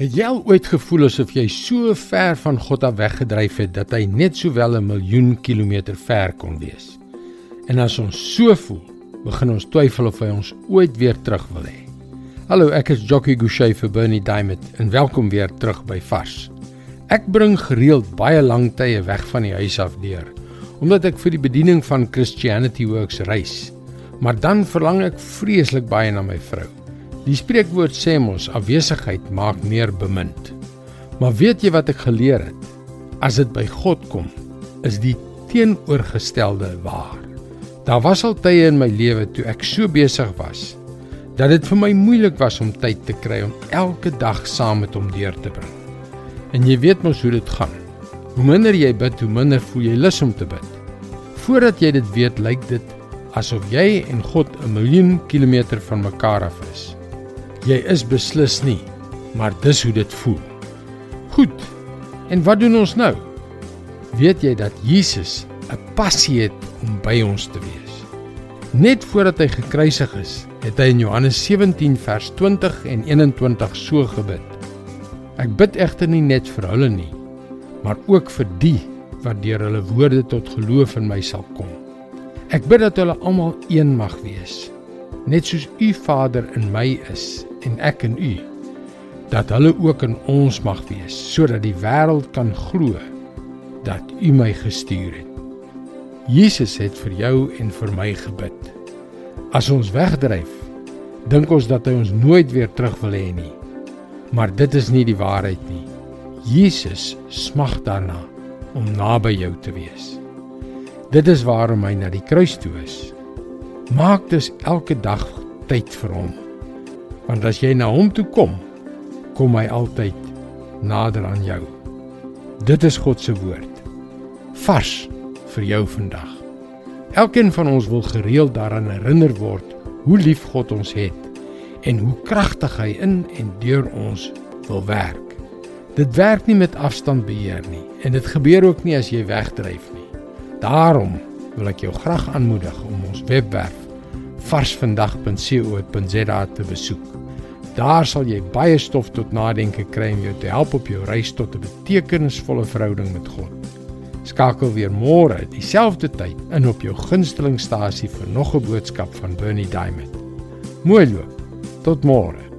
Het jy al ooit gevoel asof jy so ver van God af weggedryf het dat hy net sowel 'n miljoen kilometer ver kon wees? En as ons so voel, begin ons twyfel of hy ons ooit weer terug wil hê. Hallo, ek is Jockey Gouchee vir Bernie Diamond en welkom weer terug by Vars. Ek bring gereeld baie lang tye weg van die huis af deur omdat ek vir die bediening van Christianity Works reis. Maar dan verlang ek vreeslik baie na my vrou. Die spreekwoord sê mos afwesigheid maak meer bemind. Maar weet jy wat ek geleer het? As dit by God kom, is die teenoorgestelde waar. Daar was al tye in my lewe toe ek so besig was dat dit vir my moeilik was om tyd te kry om elke dag saam met hom deur te bring. En jy weet mos hoe dit gaan. Hoe minder jy bid, hoe minder voel jy lus om te bid. Voordat jy dit weet, lyk dit asof jy en God 'n miljoen kilometer van mekaar af is. Jy is beslis nie, maar dis hoe dit voel. Goed. En wat doen ons nou? Weet jy dat Jesus 'n passie het om by ons te wees? Net voordat hy gekruisig is, het hy in Johannes 17 vers 20 en 21 so gebid: Ek bid egter nie net vir hulle nie, maar ook vir die wat deur hulle woorde tot geloof in my sal kom. Ek bid dat hulle almal een mag wees, net soos U Vader in my is en ek in u dat hulle ook in ons mag wees sodat die wêreld kan glo dat u my gestuur het. Jesus het vir jou en vir my gebid. As ons wegdryf, dink ons dat hy ons nooit weer terug wil hê nie. Maar dit is nie die waarheid nie. Jesus smag daarna om naby jou te wees. Dit is waarom hy na die kruis toe is. Maak dus elke dag tyd vir hom want as jy na hom toe kom, kom hy altyd nader aan jou. Dit is God se woord. Vars vir jou vandag. Elkeen van ons wil gereeld daaraan herinner word hoe lief God ons het en hoe kragtig hy in en deur ons wil werk. Dit werk nie met afstand beheer nie en dit gebeur ook nie as jy wegdryf nie. Daarom wil ek jou graag aanmoedig om ons webwerf varsvandag.co.za te besoek. Daar sal jy baie stof tot nadenke kry om jou te help op jou reis tot 'n betekenisvolle verhouding met God. Skakel weer môre dieselfde tyd in op jou gunstelingstasie vir nog 'n boodskap van Bernie Diamond. Mooi loop. Tot môre.